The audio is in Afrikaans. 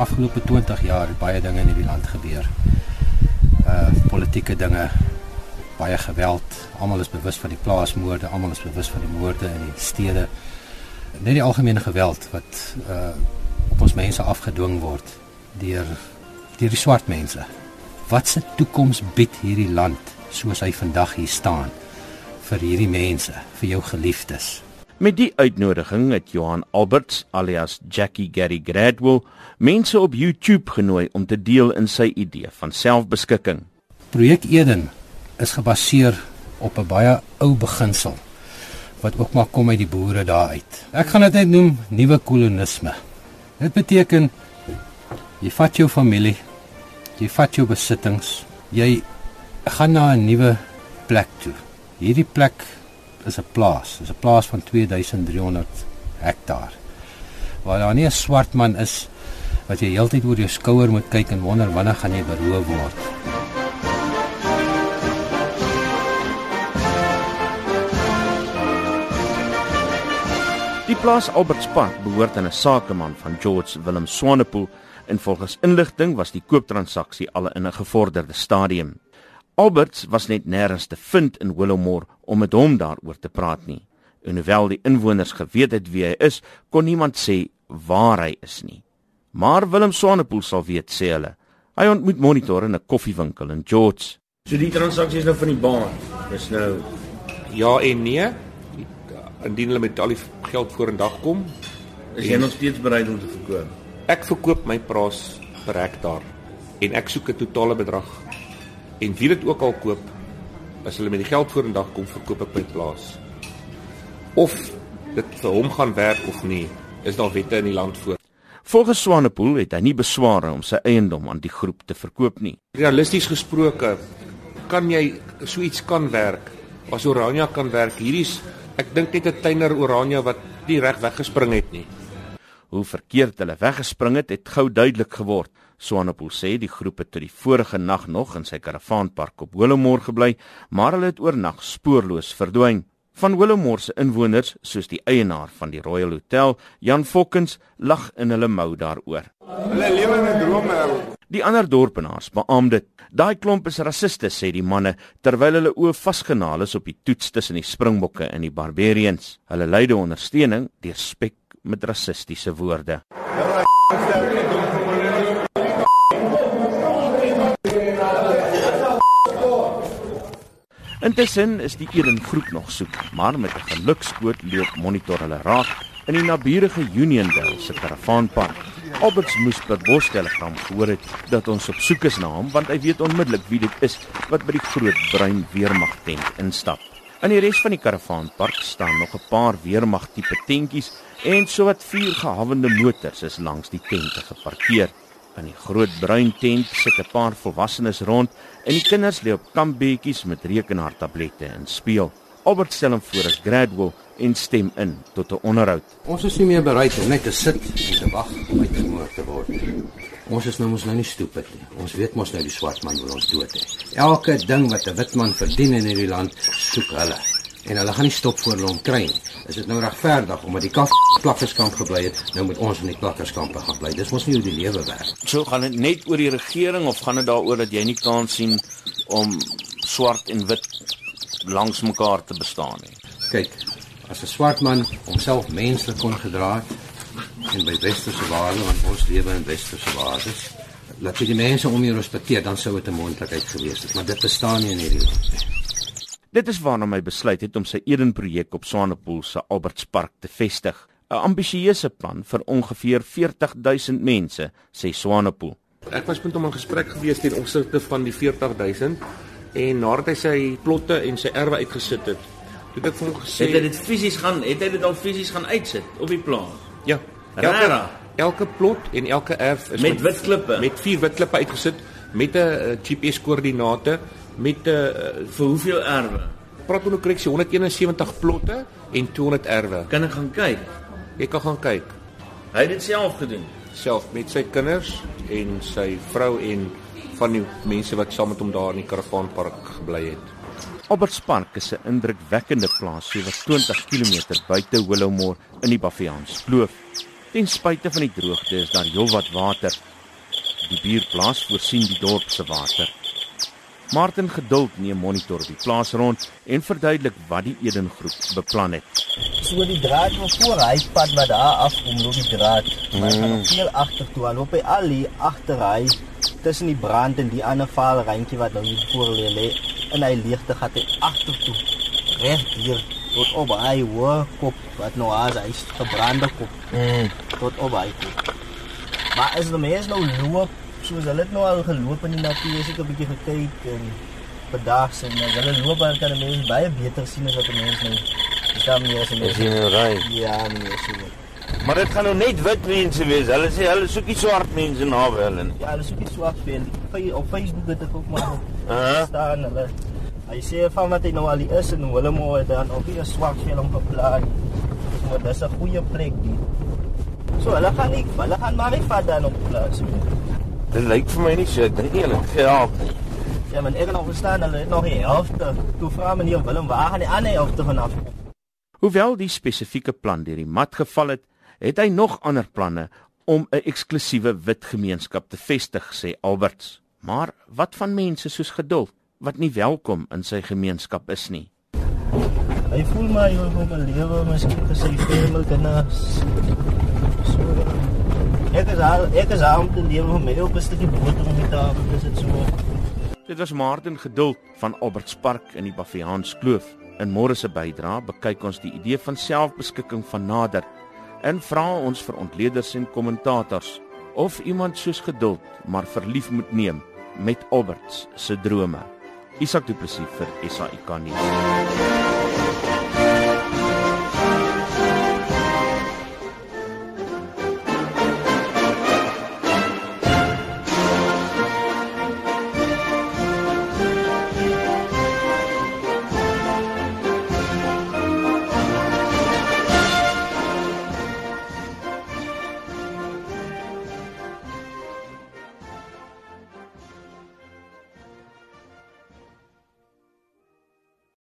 afgelope 20 jaar het baie dinge in hierdie land gebeur. Uh politieke dinge, baie geweld. Almal is bewus van die plaasmoorde, almal is bewus van die moorde in die stede. Net die algemene geweld wat uh op ons mense afgedwing word deur deur die swart mense. Wat se toekoms bied hierdie land soos hy vandag hier staan vir hierdie mense, vir jou geliefdes? Met die uitnodiging het Johan Alberts alias Jackie Gary Gradwell mense op YouTube genooi om te deel in sy idee van selfbeskikking. Projek Eden is gebaseer op 'n baie ou beginsel wat ook maar kom uit die boere daar uit. Ek gaan dit net noem nuwe kolonisme. Dit beteken jy vat jou familie, jy vat jou besittings, jy gaan na 'n nuwe plek toe. Hierdie plek is 'n plaas, is 'n plaas van 2300 hektaar. Waar daar nie 'n swart man is wat jy heeltyd oor jou skouer moet kyk en wonder wanneer gaan jy beroof word. Die plaas Albertspark behoort aan 'n sakeman van George Willem Swanepoel en volgens inligting was die kooptransaksie al in 'n gevorderde stadium. Alberts was net nêrens te vind in Willowmore om met hom daaroor te praat nie. En hoewel die inwoners geweet het wie hy is, kon niemand sê waar hy is nie. Maar Willem Swanepoel sal weet sê hulle. Hy ontmoet Monitor in 'n koffiewinkel in George. So die transaksie is nou van die baan. Dis nou ja en nee indien hulle met al die geld vorendag kom, is jy nog steeds bereid om te verkoop? Ek verkoop my plaas per hektaar en ek soek 'n totale bedrag. En wie dit ook al koop, as hulle met die geld vorendag kom, verkoop ek my plaas. Of dit vir hom gaan werk of nie, is daar wette in die land voor. Volgens Swanepoel het hy nie besware om sy eiendom aan die groep te verkoop nie. Realisties gesproke, kan jy so iets kan werk? As Orania kan werk, hierdie's Ek dink net 'n tuiner Oranje wat nie reg weggespring het nie. Hoe verkeerd hulle weggespring het, het gou duidelik geword. Swanepoel sê die groep het tot die vorige nag nog in sy karavaanpark op Willowmore gebly, maar hulle het oornag spoorloos verdwyn. Van Willowmore se inwoners, soos die eienaar van die Royal Hotel, Jan Fokkens, lag in hulle mou daaroor. Hulle lewe in 'n droomwêreld. Die ander dorpenaars beamoed dit. Daai klomp is rassiste sê die manne terwyl hulle oë vasgenaal is op die toets tussen die Springbokke en die Barbarians. Hulle leide ondersteuning deur spek met rassistiese woorde. Intussen is die Eden groep nog soek, maar met 'n gelukskoot loop monitor hulle raak in die naburige Uniondale se karavaanpark. Alberts moes per bostelegram gehoor het dat ons op soek is na hom want hy weet onmiddellik wie dit is wat by die groot bruin weermag tent instap. In die res van die karavaanpark staan nog 'n paar weermag tipe tentjies en sowat vier gehawende motors is langs die tente geparkeer. In die groot bruin tent sit 'n paar volwassenes rond en die kinders lê op kampbedjies met rekenaartablette en speel. Albert stel hom voor as Gradwell en stem in tot 'n onderhoud. Ons is nie meer bereid om net te sit en te wag om uitgemoor te word nie. Ons is nou mos nou nie stupid nie. Ons weet mos nou die swart man wil ons dood hê. Elke ding wat 'n wit man verdien in hierdie land, soek hulle. En hulle gaan nie stop voor hulle om kry nie. Is dit nou regverdig omdat die kaf plakkerskamp gebly het, nou moet ons in die plakkerskampe gaan bly. Dis mos nie hoe die lewe werk. So gaan dit net oor die regering of gaan dit daaroor dat jy nie kan sien om swart en wit langs mekaar te bestaan nie? Kyk, as 'n swart man homself menslik kon gedra het en by westerse waardes want ons lewe in westerse waardes laat jy die mense om jou respekteer dan sou dit 'n moontlikheid gewees het maar dit bestaan nie in hierdie land nie Dit is waarna my besluit het om sy Eden projek op Swanepoel se Albertspark te vestig. 'n ambisieuse plan vir ongeveer 40000 mense sê Swanepoel. Ek was punt om 'n gesprek gewees ten opsigte van die 40000 en nadat hy sy plotte en sy erwe uitgesit het Toe ek vir hom gesê het hy dit fisies gaan, het hy dit al fisies gaan uitsit op die plaas. Ja. Elke, elke plot en elke erf is met, met wit klippe, met vier wit klippe uitgesit met 'n uh, GPS koördinate met 'n uh, vir hoeveel erwe? Praat oor 'n korreksie 171 plotte en 200 erwe. Kan ek gaan kyk? Jy kan gaan kyk. Hy het dit self gedoen, self met sy kinders en sy vrou en van die mense wat saam met hom daar in die karavaanpark gebly het. Albertspark is 'n indrukwekkende plaas so wat 20 km buite Willowmore in die Baviaans Kloof. Ten spyte van die droogte is daar heelwat water. Die buurplaas voorsien die dorp se water. Martin geduld neem monitor die plaas rond en verduidelik wat die Eden groep beplan het. So die draad wat voor hy pad wat daar af kom loop die draad. Maar mm. gaan veel agter toe al loop hy al hier agter hy tussen die brand en die ander vaal randjie wat nou hier voor lê lê en hy leegte gat hy agter toe. Reg hier tot op hy hoor kop wat nou as hy gebrande kop. Mm. Tot op hy kop. Maar as die mense nou loop soos hulle het nou al geloop in die natuur, as ek 'n bietjie gekyk en bedag sien, as hulle loop dan kan mense baie beter sien as wat 'n mens nou staan nie as 'n mens. Sien jy reg? Ja, nee, so. Maar dit gaan nou net wit mense wees. Hulle sê hulle soek nie swart mense na hulle nie. Ja, hulle soek nie swart mense. Op Facebook het ek ook maar uh-huh. staan hulle. Hy sê van wat hy nou al is en hulle moet dan op 'n swart film geplaas. Maar dis 'n goeie plek die. So hulle gaan nie, hulle gaan maar nie vat dan op plaas. Dit lyk vir my nie so ek dink nie hulle gehelp nie. Ja, maar ek kan nog verstaan hulle het nog die helfte. Toe vra meneer Willem waar gaan die ander helfte vanaf? Hoewel die spesifieke plan deur die mat geval het, het hy nog ander planne om 'n eksklusiewe wit gemeenskap te vestig, sê Alberts. Maar wat van mense soos geduld wat nie welkom in sy gemeenskap is nie? Hy voel maar hy wil hom lewe, miskien vir sy familie kinders. So, Ek is al ek is al te lewe met my op 'n stukkie boter om die tafel, dis dit so. Dit was Martin Geduld van Albertspark in die Bafiaans Kloof. In môre se bydra bekyk ons die idee van selfbeskikking van nader en vra ons vir ontleeders en kommentators of iemand soos Geduld maar verlief moet neem met Alberts se drome. Isak Du Plessis vir SAK nuus.